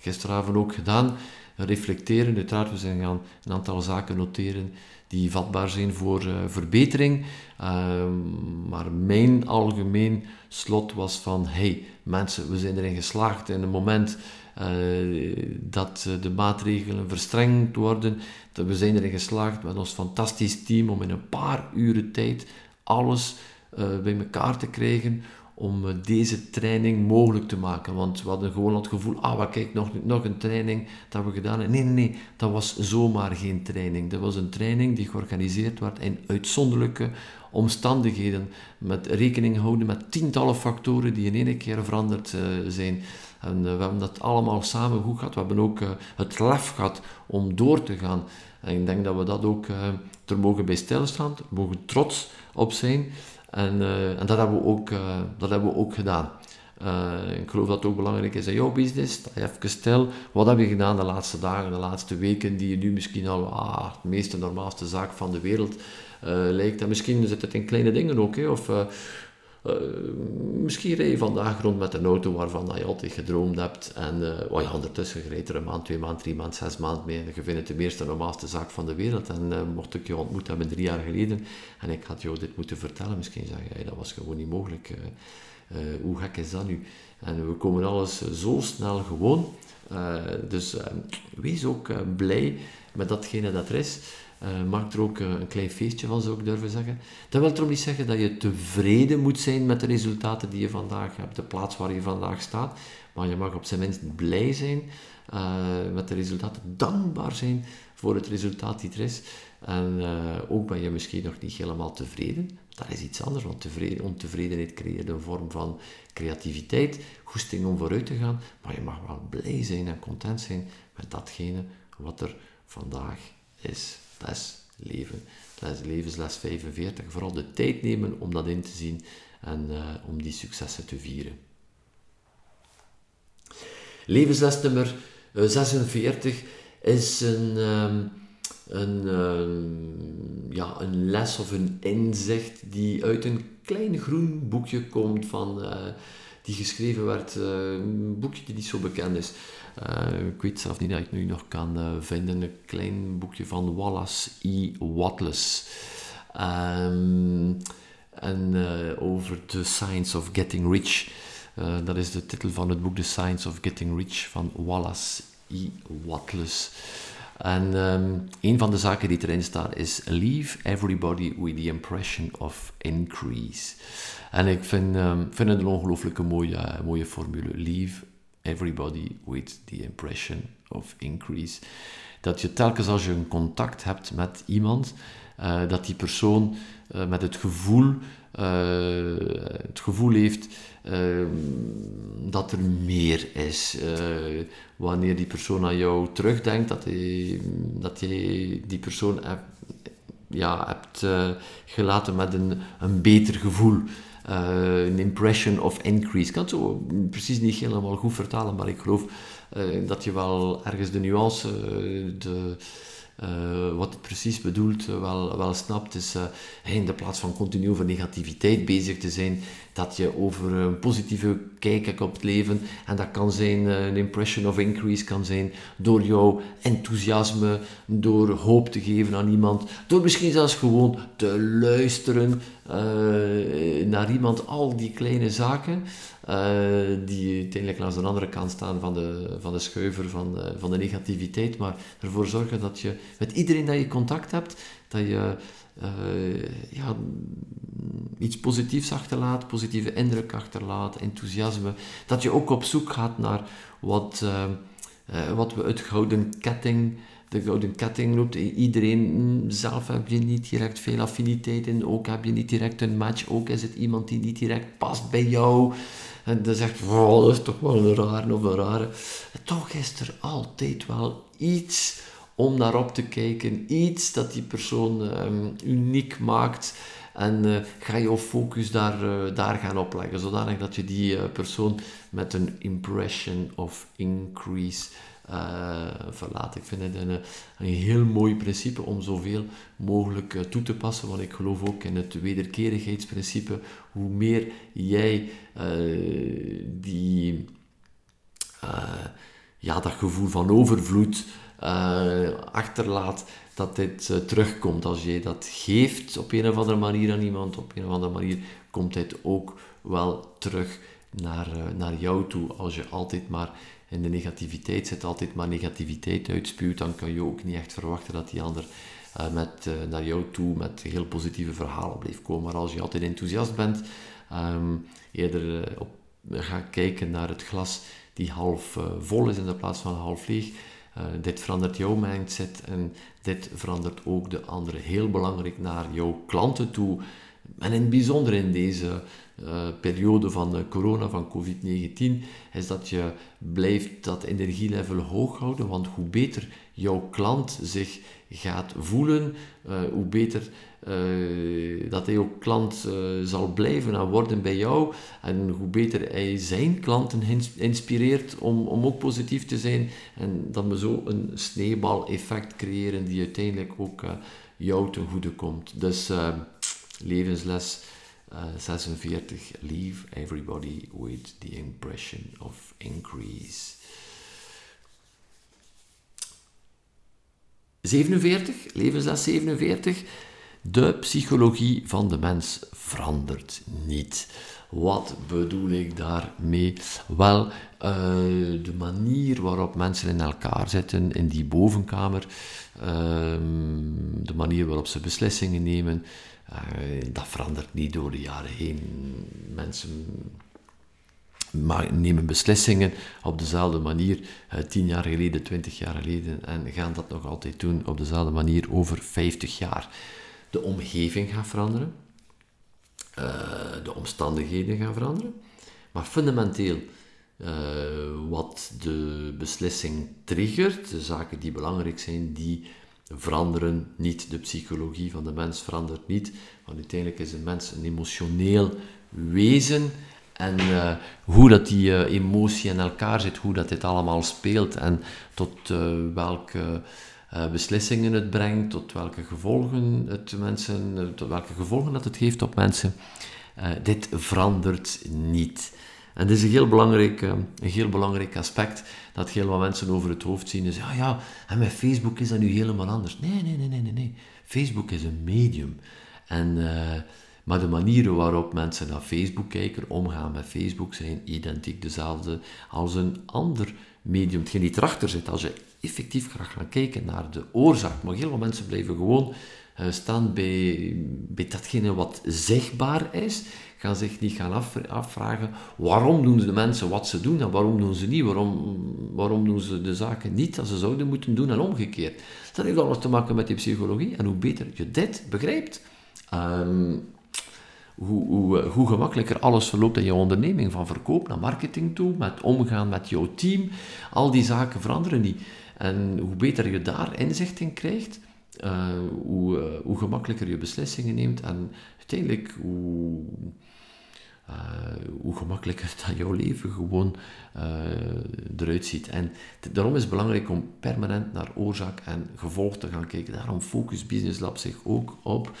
gisteravond ook gedaan. Reflecteren, uiteraard, we zijn gaan een aantal zaken noteren die vatbaar zijn voor uh, verbetering. Uh, maar mijn algemeen slot was van, hey mensen, we zijn erin geslaagd in het moment uh, dat de maatregelen verstrengd worden. Dat we zijn erin geslaagd met ons fantastisch team om in een paar uren tijd alles bij elkaar te krijgen om eh, deze training mogelijk te maken. Want we hadden gewoon het gevoel, ah, wat kijk, nog, nog een training dat we gedaan hebben. Nee, nee, nee, dat was zomaar geen training. Dat was een training die georganiseerd werd in uitzonderlijke omstandigheden. Met rekening houden met tientallen factoren die in één keer veranderd uh, zijn. En uh, we hebben dat allemaal samen goed gehad. We hebben ook het lef gehad om door te gaan. En ik denk dat we dat ook er mogen bij stilstaan, mogen trots op zijn. En, uh, en dat, hebben we ook, uh, dat hebben we ook gedaan. Uh, ik geloof dat het ook belangrijk is in jouw business. Dat je even stil, wat heb je gedaan de laatste dagen, de laatste weken, die je nu misschien al ah, de meeste normaalste zaak van de wereld lijkt. En misschien zit het in kleine dingen ook. Hè, of misschien rij je vandaag rond met een auto waarvan je altijd gedroomd hebt. En uh, ja, ondertussen rijdt er een maand, twee maand, drie maand, zes maand mee. Je vindt het de meeste normaalste zaak van de wereld. En uh, mocht ik je ontmoet hebben drie jaar geleden en ik had jou dit moeten vertellen, misschien zeg je, dat was gewoon niet mogelijk. hoe gek is dat nu? En we komen alles zo snel gewoon. dus wees ook blij met datgene dat er is. Uh, maak er ook uh, een klein feestje van, zou ik durven zeggen. Dat wil toch niet zeggen dat je tevreden moet zijn met de resultaten die je vandaag hebt, de plaats waar je vandaag staat. Maar je mag op zijn minst blij zijn uh, met de resultaten, dankbaar zijn voor het resultaat die er is. En ook ben je misschien nog niet helemaal tevreden. Dat is iets anders, want tevreden, ontevredenheid creëert een vorm van creativiteit, goesting om vooruit te gaan. Maar je mag wel blij zijn en content zijn met datgene wat er vandaag is les leven. Les, levensles 45. Vooral de tijd nemen om dat in te zien en uh, om die successen te vieren. Levensles nummer 46 eh, is een, um, een, um, ja, een les of een inzicht die uit een klein groen boekje komt van, uh, die geschreven werd, uh, een boekje die niet zo bekend is. Uh, ik weet zelf niet dat ik nu nog kan uh, vinden. Een klein boekje van Wallace E. Watless. Um, en over The Science of Getting Rich. dat is de titel van het boek The Science of Getting Rich van Wallace E. Watless. En um, een van de zaken die erin staat is Leave everybody with the impression of increase. En ik vind, um, vind het een ongelooflijke mooie, mooie formule. Leave everybody with the impression of increase. Dat je telkens als je een contact hebt met iemand, uh, dat die persoon uh, met het gevoel, het gevoel heeft dat er meer is. wanneer die persoon aan jou terugdenkt, dat, hij, dat je die persoon heb, ja, hebt gelaten met een, een beter gevoel. Uh, een impression of increase. Ik kan het zo precies niet helemaal goed vertalen, maar ik geloof dat je wel ergens de nuance, de, wat het precies bedoelt, wel, wel snapt, is in de plaats van continu over negativiteit bezig te zijn, dat je over een positieve kijk hebt op het leven. En dat kan zijn een impression of increase, kan zijn door jouw enthousiasme, door hoop te geven aan iemand, door misschien zelfs gewoon te luisteren naar iemand. Al die kleine zaken. Uh, die uiteindelijk langs de andere kant staan van de, van de schuiver van van de negativiteit, maar ervoor zorgen dat je met iedereen dat je contact hebt, dat je uh, ja, iets positiefs achterlaat, positieve indruk achterlaat, enthousiasme, dat je ook op zoek gaat naar wat, uh, wat we het gouden ketting de gouden ketting loopt. Iedereen zelf heb je niet direct veel affiniteit in. Ook heb je niet direct een match. Ook is het iemand die niet direct past bij jou. En dan zegt, oh, dat is toch wel een rare of een rare. Toch is er altijd wel iets om naar op te kijken. Iets dat die persoon ehm, uniek maakt. En uh, ga je focus daar, uh, daar gaan opleggen, zodanig dat je die uh, persoon met een impression of increase verlaat. Ik vind het een, een heel mooi principe om zoveel mogelijk toe te passen, want ik geloof ook in het wederkerigheidsprincipe. Hoe meer jij die, ja, dat gevoel van overvloed achterlaat, dat dit terugkomt. Als je dat geeft op een of andere manier aan iemand, op een of andere manier komt dit ook wel terug naar, naar jou toe. Als je altijd maar in de negativiteit zit, altijd maar negativiteit uitspuwt, dan kan je ook niet echt verwachten dat die ander uh, met, naar jou toe met heel positieve verhalen blijft komen. Maar als je altijd enthousiast bent, um, eerder op, gaat kijken naar het glas die half vol is in de plaats van half leeg, dit verandert jouw mindset en dit verandert ook de andere. Heel belangrijk naar jouw klanten toe. En in het bijzonder in deze uh, periode van corona, van COVID-19, is dat je blijft dat energielevel hoog houden. Want hoe beter jouw klant zich gaat voelen, uh, hoe beter uh, dat hij ook klant zal blijven en worden bij jou. En hoe beter hij zijn klanten inspireert om, om ook positief te zijn. En dat we zo een sneeuwbal-effect creëren die uiteindelijk ook jou ten goede komt. Dus levensles 46. Leave everybody with the impression of increase. 47, levensles 47. De psychologie van de mens verandert niet. Wat bedoel ik daarmee? Wel, uh, de manier waarop mensen in elkaar zitten in die bovenkamer, uh, de manier waarop ze beslissingen nemen, dat verandert niet door de jaren heen. Mensen nemen beslissingen op dezelfde manier, tien jaar geleden, twintig jaar geleden, en gaan dat nog altijd doen op dezelfde manier over vijftig jaar. De omgeving gaat veranderen, uh, de omstandigheden gaan veranderen, maar fundamenteel wat de beslissing triggert, de zaken die belangrijk zijn, die veranderen niet. De psychologie van de mens verandert niet, want uiteindelijk is een mens een emotioneel wezen en uh, hoe dat die uh, emotie in elkaar zit, hoe dat dit allemaal speelt en tot uh, welke beslissingen het brengt, tot welke gevolgen het mensen, eh, tot welke gevolgen dat het heeft op mensen. Dit verandert niet. En dit is een heel, belangrijk, een heel belangrijk aspect dat heel wat mensen over het hoofd zien. Is, ja, ja, en met Facebook is dat nu helemaal anders. Nee, nee, nee, nee, nee. Facebook is een medium. En, uh, maar de manieren waarop mensen naar Facebook kijken, omgaan met Facebook, zijn identiek dezelfde als een ander medium. Hetgeen die erachter zit, als je effectief graag gaan kijken naar de oorzaak. Maar heel veel mensen blijven gewoon uh, staan bij, bij datgene wat zichtbaar is. Gaan zich niet gaan afvragen waarom doen de mensen wat ze doen en waarom doen ze niet. Waarom, waarom doen ze de zaken niet als ze zouden moeten doen en omgekeerd. Dat heeft alles te maken met die psychologie. En hoe beter je dit begrijpt, um, hoe, hoe, eh, hoe, gemakkelijker alles verloopt in je onderneming, van verkoop naar marketing toe, met omgaan met jouw team. Al die zaken veranderen niet. En hoe beter je daar inzicht in krijgt, uh, hoe, uh, hoe gemakkelijker je beslissingen neemt en uiteindelijk hoe, hoe gemakkelijker <laughs> dat jouw leven gewoon eruit ziet. En daarom is het belangrijk om permanent naar oorzaak en gevolg te gaan kijken. Daarom focust Business Lab zich ook op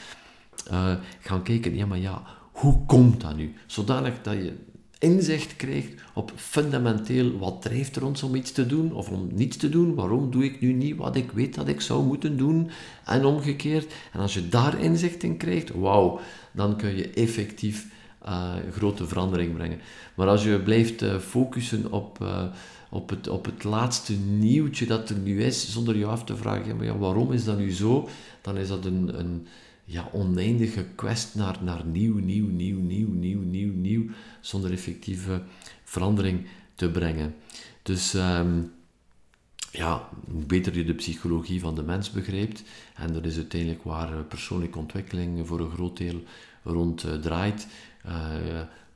gaan kijken, ja maar ja, hoe komt dat nu? Zodanig dat je inzicht krijgt op fundamenteel wat drijft er ons om iets te doen of om niets te doen. Waarom doe ik nu niet wat ik weet dat ik zou moeten doen en omgekeerd. En als je daar inzicht in krijgt, wauw, dan kun je effectief uh, grote verandering brengen. Maar als je blijft uh, focussen op, uh, op, het, op het laatste nieuwtje dat er nu is, zonder je af te vragen, maar ja, waarom is dat nu zo, dan is dat een, een ja, oneindige quest naar, naar nieuw, nieuw, nieuw, nieuw, nieuw, nieuw, nieuw, zonder effectieve verandering te brengen. Dus um, ja, hoe beter je de psychologie van de mens begrijpt, en dat is uiteindelijk waar persoonlijke ontwikkeling voor een groot deel rond draait,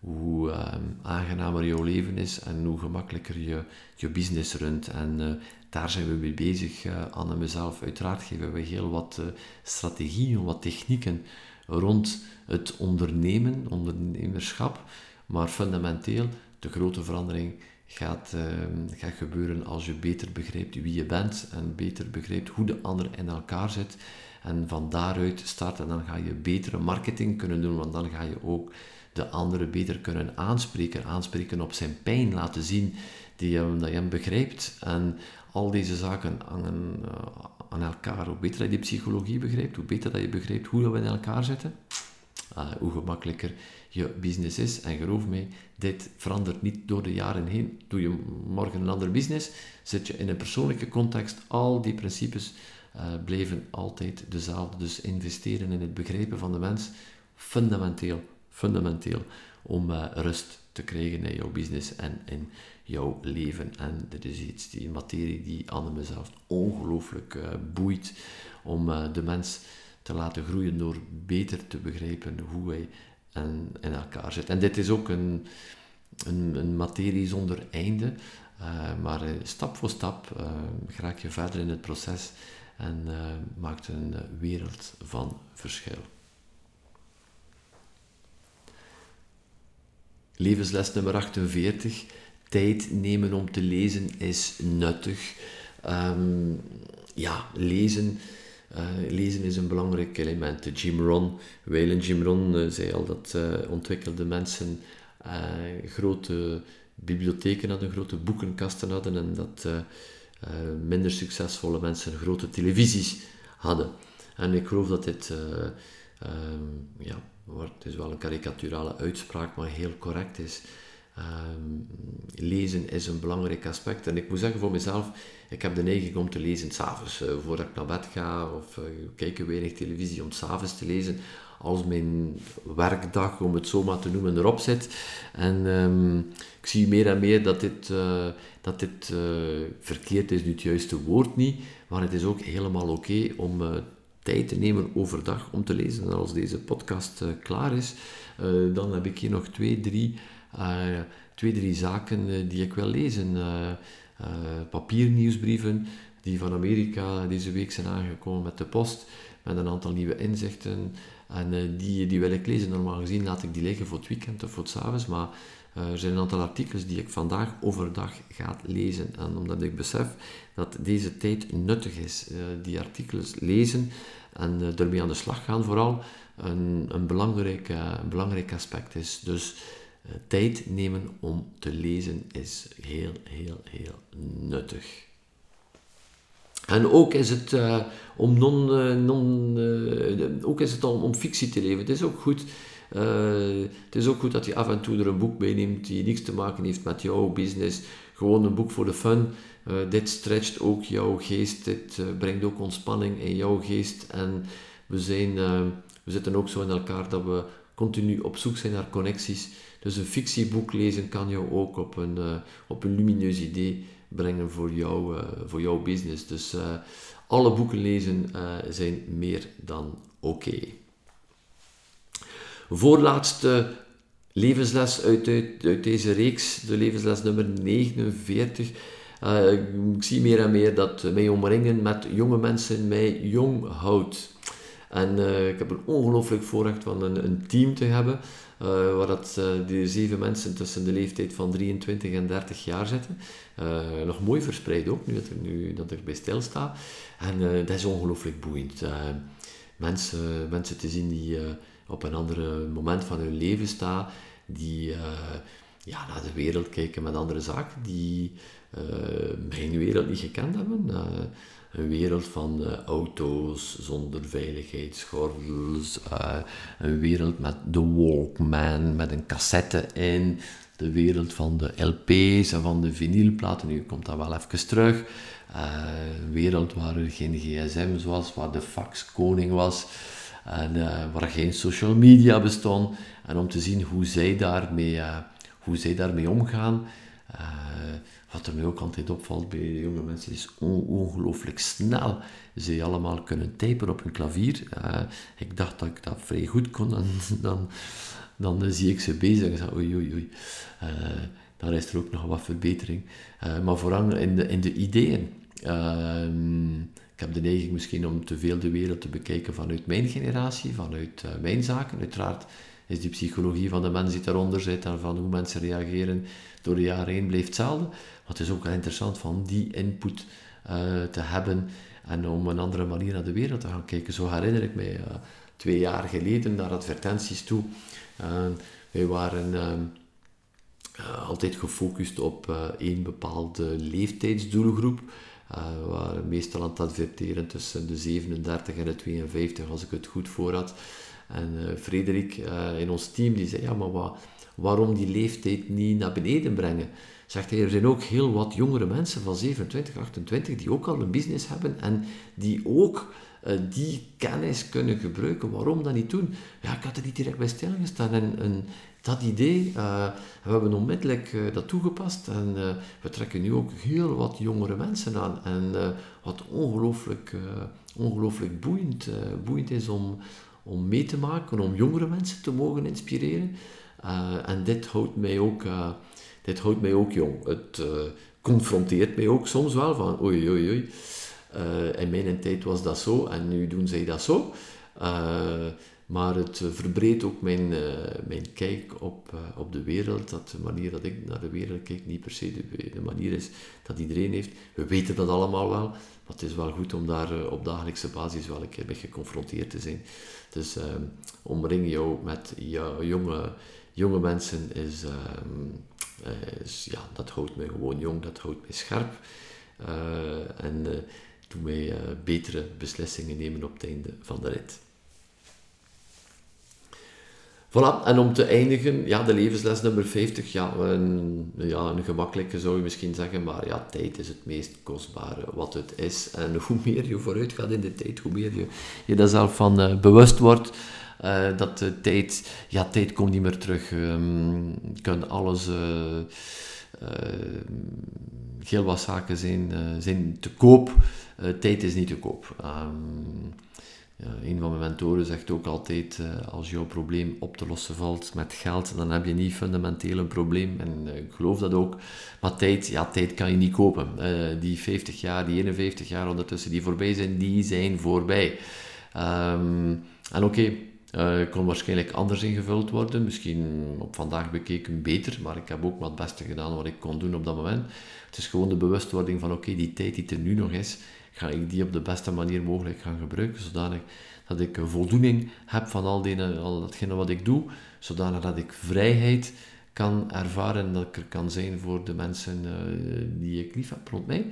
hoe uh, aangenamer jouw leven is en hoe gemakkelijker je je business runt. En uh, daar zijn we mee bezig, uh, Anne en mezelf. Uiteraard geven we heel wat strategieën, wat technieken rond het ondernemen, ondernemerschap. Maar fundamenteel, de grote verandering gaat, gaat gebeuren als je beter begrijpt wie je bent en beter begrijpt hoe de ander in elkaar zit. En van daaruit starten, dan ga je betere marketing kunnen doen, want dan ga je ook de andere beter kunnen aanspreken, aanspreken op zijn pijn, laten zien die, dat je hem begrijpt. En al deze zaken hangen uh, aan elkaar. Hoe beter je psychologie begrijpt, hoe beter dat je begrijpt hoe we in elkaar zitten, uh, hoe gemakkelijker je business is. En geloof mij, dit verandert niet door de jaren heen. Doe je morgen een ander business, zit je in een persoonlijke context, al die principes uh, blijven altijd dezelfde. Dus investeren in het begrijpen van de mens, fundamenteel fundamenteel om uh, rust te krijgen in jouw business en in jouw leven. En dit is iets, die materie die Anne mezelf ongelooflijk uh, boeit om uh, de mens te laten groeien door beter te begrijpen hoe hij en, in elkaar zit. En dit is ook een, een, een materie zonder einde, maar stap voor stap raak je verder in het proces en maakt een wereld van verschil. Levensles nummer 48. Tijd nemen om te lezen is nuttig. Ehm, ja, lezen, uh, lezen is een belangrijk element. Jim Ron, Waylon Jim Ron uh, zei al dat uh, ontwikkelde mensen grote bibliotheken hadden, grote boekenkasten hadden en dat minder succesvolle mensen grote televisies hadden. En ik geloof dat dit um, ja, het is wel een karikaturale uitspraak, maar heel correct is. Um, lezen is een belangrijk aspect. En ik moet zeggen voor mezelf, ik heb de neiging om te lezen s'avonds, uh, voordat ik naar bed ga, of uh, kijk weinig televisie om s'avonds te lezen, als mijn werkdag, om het zo maar te noemen, erop zit. En um, ik zie meer en meer dat dit, uh, dat dit verkeerd is, nu het juiste woord niet, maar het is ook helemaal oké om te nemen overdag om te lezen. En als deze podcast uh, klaar is, uh, dan heb ik hier nog twee, drie, uh, twee, drie zaken die ik wil lezen. papiernieuwsbrieven die van Amerika deze week zijn aangekomen met de post, met een aantal nieuwe inzichten. En die, die wil ik lezen. Normaal gezien laat ik die liggen voor het weekend of voor het avonds, maar er zijn een aantal artikels die ik vandaag overdag ga lezen. En omdat ik besef dat deze tijd nuttig is, die artikels lezen, en uh, ermee aan de slag gaan vooral een, een, belangrijk, belangrijk aspect is. Dus tijd nemen om te lezen is heel, heel, heel nuttig. En ook is het om non, non ook is het om, om fictie te leven. Het is ook goed. Het is ook goed dat je af en toe er een boek bij neemt die niks te maken heeft met jouw business. Gewoon een boek voor de fun. Uh, dit stretcht ook jouw geest, dit uh, brengt ook ontspanning in jouw geest. En we, zijn, we zitten ook zo in elkaar dat we continu op zoek zijn naar connecties. Dus een fictieboek lezen kan jou ook op een, op een lumineus idee brengen voor, jou, voor jouw business. Dus alle boeken lezen zijn meer dan oké. Voorlaatste levensles uit, uit, uit, deze reeks, de levensles nummer 49. Uh, ik zie meer en meer dat mij omringen met jonge mensen mij jong houdt. En ik heb een ongelooflijk voorrecht van een, een team te hebben, waar dat, die zeven mensen tussen de leeftijd van 23 en 30 jaar zitten. nog mooi verspreid ook, nu dat, ik, nu dat ik bij stilsta. En dat is ongelooflijk boeiend. Mensen, mensen te zien die op een ander moment van hun leven staan, die ja, naar de wereld kijken met andere zaken die uh, mijn wereld niet gekend hebben. Een wereld van auto's zonder veiligheidsgordels, een wereld met de Walkman, met een cassette in, de wereld van de LP's en van de vinylplaten. Nu komt dat wel even terug. een wereld waar er geen gsm's was, waar de fax koning was. En waar geen social media bestond. En om te zien hoe zij daarmee hoe zij daarmee omgaan. Uh, wat er nu ook altijd opvalt bij jonge mensen is ongelooflijk snel ze allemaal kunnen typen op hun klavier. Uh, ik dacht dat ik dat vrij goed kon, <laughs> dan, dan zie ik ze bezig en zeg oei oei oei. Uh, daar is er ook nog wat verbetering. maar vooral in de, in de ideeën. Ehm, ik heb de neiging misschien om te veel de wereld te bekijken vanuit mijn generatie, vanuit mijn zaken. Uiteraard is die psychologie van de mens die daaronder zit en van hoe mensen reageren door de jaren heen blijft hetzelfde. Maar het is ook wel interessant van die input te hebben en om een andere manier naar de wereld te gaan kijken. Zo herinner ik mij twee jaar geleden naar advertenties toe. Wij waren ehm, altijd gefocust op één bepaalde leeftijdsdoelgroep. we waren meestal aan het adverteren tussen de 37 en de 52, als ik het goed voor had. En Frederik in ons team die zei, ja, maar waarom die leeftijd niet naar beneden brengen? Zegt hij, er zijn ook heel wat jongere mensen van 27, 28 die ook al een business hebben en die ook uh, die kennis kunnen gebruiken. Waarom dat niet doen? Ja, ik had er niet direct bij stilgestaan. En, en dat idee, we hebben onmiddellijk dat toegepast en we trekken nu ook heel wat jongere mensen aan. En wat ongelooflijk, ongelooflijk boeiend, boeiend is om, om mee te maken, om jongere mensen te mogen inspireren. Uh, en dit houdt mij ook, uh, dit houdt mij ook jong. Het uh, confronteert mij ook soms wel van oei oei oei. in mijn tijd was dat zo en nu doen zij dat zo. maar het verbreedt ook mijn, mijn kijk op, op de wereld. Dat de manier dat ik naar de wereld kijk niet per se de, manier is dat iedereen heeft. We weten dat allemaal wel. Maar het is wel goed om daar op dagelijkse basis wel een keer mee geconfronteerd te zijn. Dus um, omring jou met jonge, jonge mensen is, um, is, ja, dat houdt mij gewoon jong, dat houdt mij scherp. Uh, en uh, doet mij betere beslissingen nemen op het einde van de rit. Voilà, en om te eindigen, ja, de levensles nummer 50, ja een, ja, een gemakkelijke zou je misschien zeggen, maar ja, tijd is het meest kostbare wat het is. En hoe meer je vooruit gaat in de tijd, hoe meer je je daar zelf van bewust wordt. Uh, dat de tijd, ja, tijd komt niet meer terug. Um, je kunt alles, uh, heel wat zaken zijn, zijn te koop. tijd is niet te koop. Um, ja, een van mijn mentoren zegt ook altijd, uh, als jouw probleem op te lossen valt met geld, dan heb je niet fundamenteel een probleem. En uh, ik geloof dat ook. Maar tijd, ja, tijd kan je niet kopen. Uh, die 50 jaar, die 51 jaar ondertussen die voorbij zijn, die zijn voorbij. En oké, kon waarschijnlijk anders ingevuld worden. Misschien op vandaag bekeken beter, maar ik heb ook wat het beste gedaan wat ik kon doen op dat moment. Het is gewoon de bewustwording van oké, die tijd die er nu nog is, ga ik die op de beste manier mogelijk gaan gebruiken, zodanig dat ik voldoening heb van al, al datgene wat ik doe, zodanig dat ik vrijheid kan ervaren dat ik er kan zijn voor de mensen uh, die ik lief heb rond mij.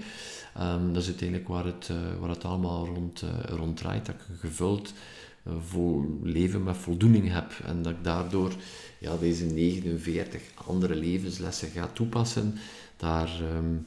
Um, dat is uiteindelijk waar het, uh, waar het allemaal rond, draait, dat ik gevuld vol leven met voldoening heb en dat ik daardoor ja, deze 49 andere levenslessen ga toepassen, daar um,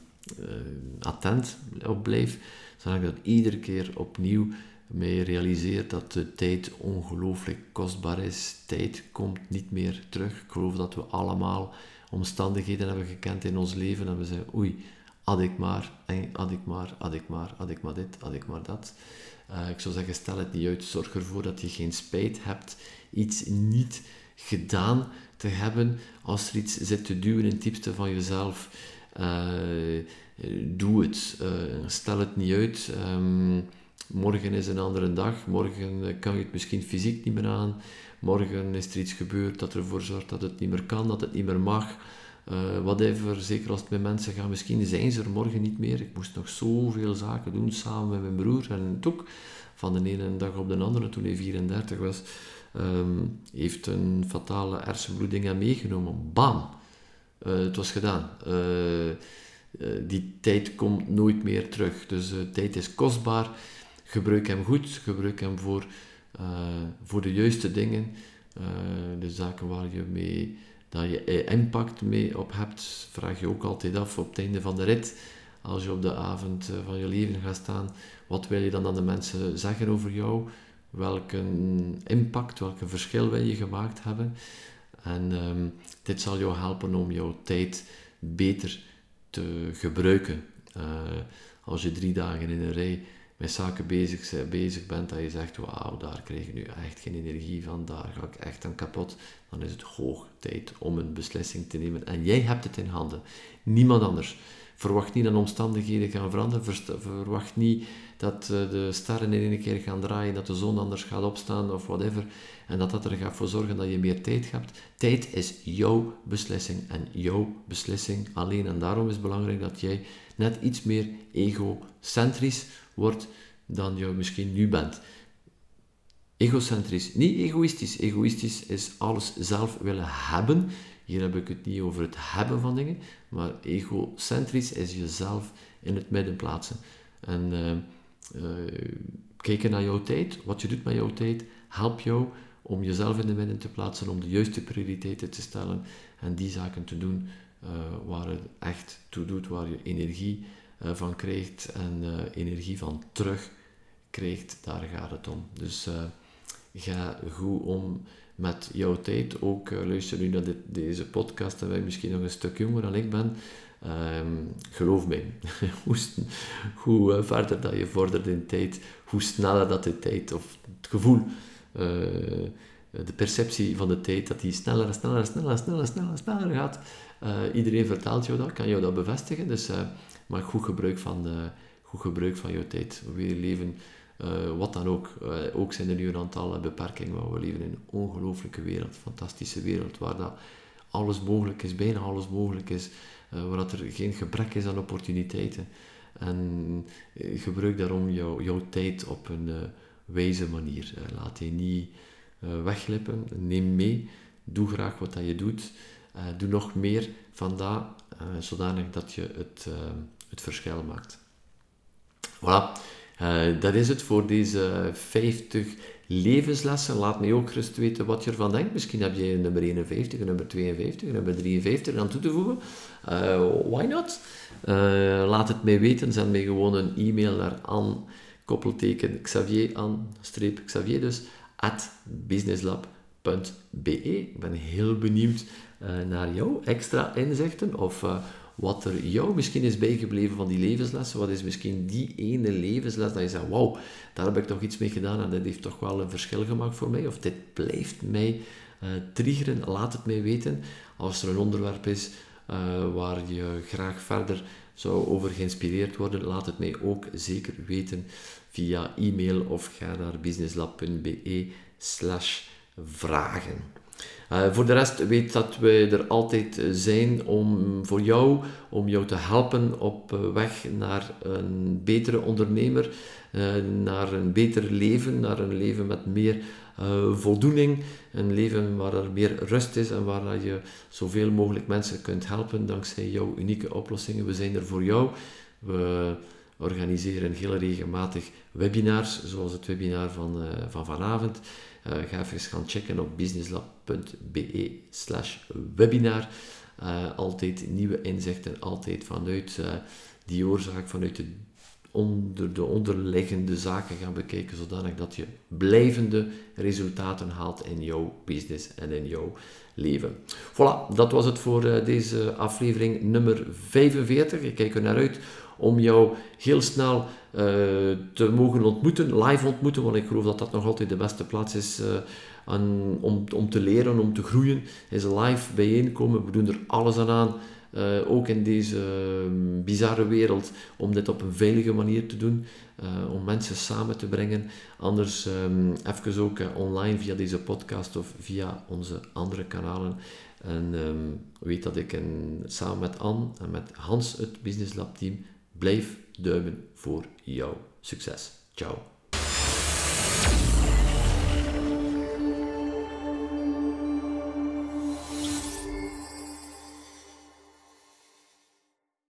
attent op blijf zodat ik dat iedere keer opnieuw mee realiseer dat de tijd ongelooflijk kostbaar is. Tijd komt niet meer terug. Ik geloof dat we allemaal omstandigheden hebben gekend in ons leven en we zeggen, oei, had ik maar, had ik maar, had ik maar, had ik maar dit, had ik maar dat. Uh, ik zou zeggen, stel het niet uit. Zorg ervoor dat je geen spijt hebt iets niet gedaan te hebben als er iets zit te duwen in het diepste van jezelf. Uh, doe het. Stel het niet uit. Um, morgen is een andere dag, morgen kan je het misschien fysiek niet meer aan, morgen is er iets gebeurd dat ervoor zorgt dat het niet meer kan, dat het niet meer mag. Uh, whatever, zeker als het met mensen gaat, misschien zijn ze er morgen niet meer. Ik moest nog zoveel zaken doen samen met mijn broer en Toek. Van de ene dag op de andere, toen hij 34 was, um, heeft een fatale hersenbloeding aan meegenomen. Bam! Uh, het was gedaan. Uh, die tijd komt nooit meer terug. Dus tijd is kostbaar. Gebruik hem goed, gebruik hem voor, voor de juiste dingen. de zaken waar je mee dat je impact mee op hebt, vraag je ook altijd af op het einde van de rit. Als je op de avond eh, van je leven gaat staan, wat wil je dan aan de mensen zeggen over jou? Welke impact, welke verschil wil je gemaakt hebben? En um, dit zal jou helpen om jouw tijd beter te gebruiken. Uh, als je drie dagen in een rij met zaken bezig, bezig bent, dat je zegt, wauw, daar krijg ik nu echt geen energie van, daar ga ik echt aan kapot, dan is het hoog tijd om een beslissing te nemen. En jij hebt het in handen, niemand anders. Verwacht niet dat omstandigheden gaan veranderen, verwacht niet dat eh, de sterren in één keer gaan draaien, dat de zon anders gaat opstaan of whatever, en dat dat er gaat voor zorgen dat je meer tijd hebt. Tijd is jouw beslissing en jouw beslissing alleen. En daarom is het belangrijk dat jij net iets meer egocentrisch wordt dan je misschien nu bent. Egocentrisch, niet egoïstisch. Egoïstisch is alles zelf willen hebben. Hier heb ik het niet over het hebben van dingen, maar egocentrisch is jezelf in het midden plaatsen. En uh, uh, kijken naar jouw tijd, wat je doet met jouw tijd, helpt jou om jezelf in het midden te plaatsen, om de juiste prioriteiten te stellen en die zaken te doen uh, waar het echt toe doet, waar je energie uh, van krijgt en uh, energie van terug krijgt, daar gaat het om. Dus ga goed om met jouw tijd. Ook luister nu naar dit, deze podcast en je misschien nog een stuk jonger dan ik ben. Um, geloof mij, <laughs> hoe, hoe verder dat je vordert in tijd, hoe sneller dat de tijd of het gevoel de perceptie van de tijd, dat die sneller sneller sneller sneller, sneller, sneller gaat. Iedereen vertelt jou dat, kan jou dat bevestigen. Dus maak goed gebruik van, de, goed gebruik van jouw tijd. We leven, uh, wat dan ook. ook zijn er nu een aantal beperkingen, maar we leven in een ongelooflijke wereld, fantastische wereld, waar dat alles mogelijk is, bijna alles mogelijk is, waar dat er geen gebrek is aan opportuniteiten. En gebruik daarom jou, jouw tijd op een wijze manier. laat je niet wegglippen. Neem mee. Doe graag wat dat je doet. Doe nog meer van dat, zodanig dat je het, verschil maakt. Voilà. dat is het voor deze 50 levenslessen. Laat me ook gerust weten wat je ervan denkt. Misschien heb je nummer 51, een nummer 52, een nummer 53 aan toe te voegen. why not? laat het mij weten. Zend mij gewoon een e-mail naar aan koppelteken Xavier aan, streep Xavier dus, at businesslab.be. Ik ben heel benieuwd naar jouw extra inzichten of wat er jou misschien is bijgebleven van die levenslessen. Wat is misschien die ene levensles dat je zegt, wauw, daar heb ik toch iets mee gedaan en dat heeft toch wel een verschil gemaakt voor mij. Of dit blijft mij uh, triggeren, laat het mij weten. Als er een onderwerp is waar je graag verder zou over geïnspireerd worden, laat het mij ook zeker weten via e-mail of ga naar businesslab.be slash vragen. Uh, voor de rest weet dat we er altijd zijn om voor jou, om jou te helpen op weg naar een betere ondernemer, naar een beter leven, naar een leven met meer voldoening, een leven waar er meer rust is en waar je zoveel mogelijk mensen kunt helpen dankzij jouw unieke oplossingen. We zijn er voor jou. We organiseren heel regelmatig webinars, zoals het webinar van, van vanavond. Uh, ga even gaan checken op businesslab.be slash webinar. Uh, altijd nieuwe inzichten, altijd vanuit die oorzaak, vanuit de, onder de onderliggende zaken gaan bekijken, zodanig dat je blijvende resultaten haalt in jouw business en in jouw leven. Voilà, dat was het voor deze aflevering nummer 45. Ik kijk er naar uit om jou heel snel te mogen ontmoeten, live ontmoeten, want ik geloof dat dat nog altijd de beste plaats is uh, aan, om, om te leren, om te groeien, is live bijeenkomen. We doen er alles aan aan uh, ook in deze uh, bizarre wereld, om dit op een veilige manier te doen, om mensen samen te brengen. Anders um, even ook online via deze podcast of via onze andere kanalen. En um, weet dat ik in, samen met Anne en met Hans, het Business Lab team, blijf duimen voor jouw succes. Ciao.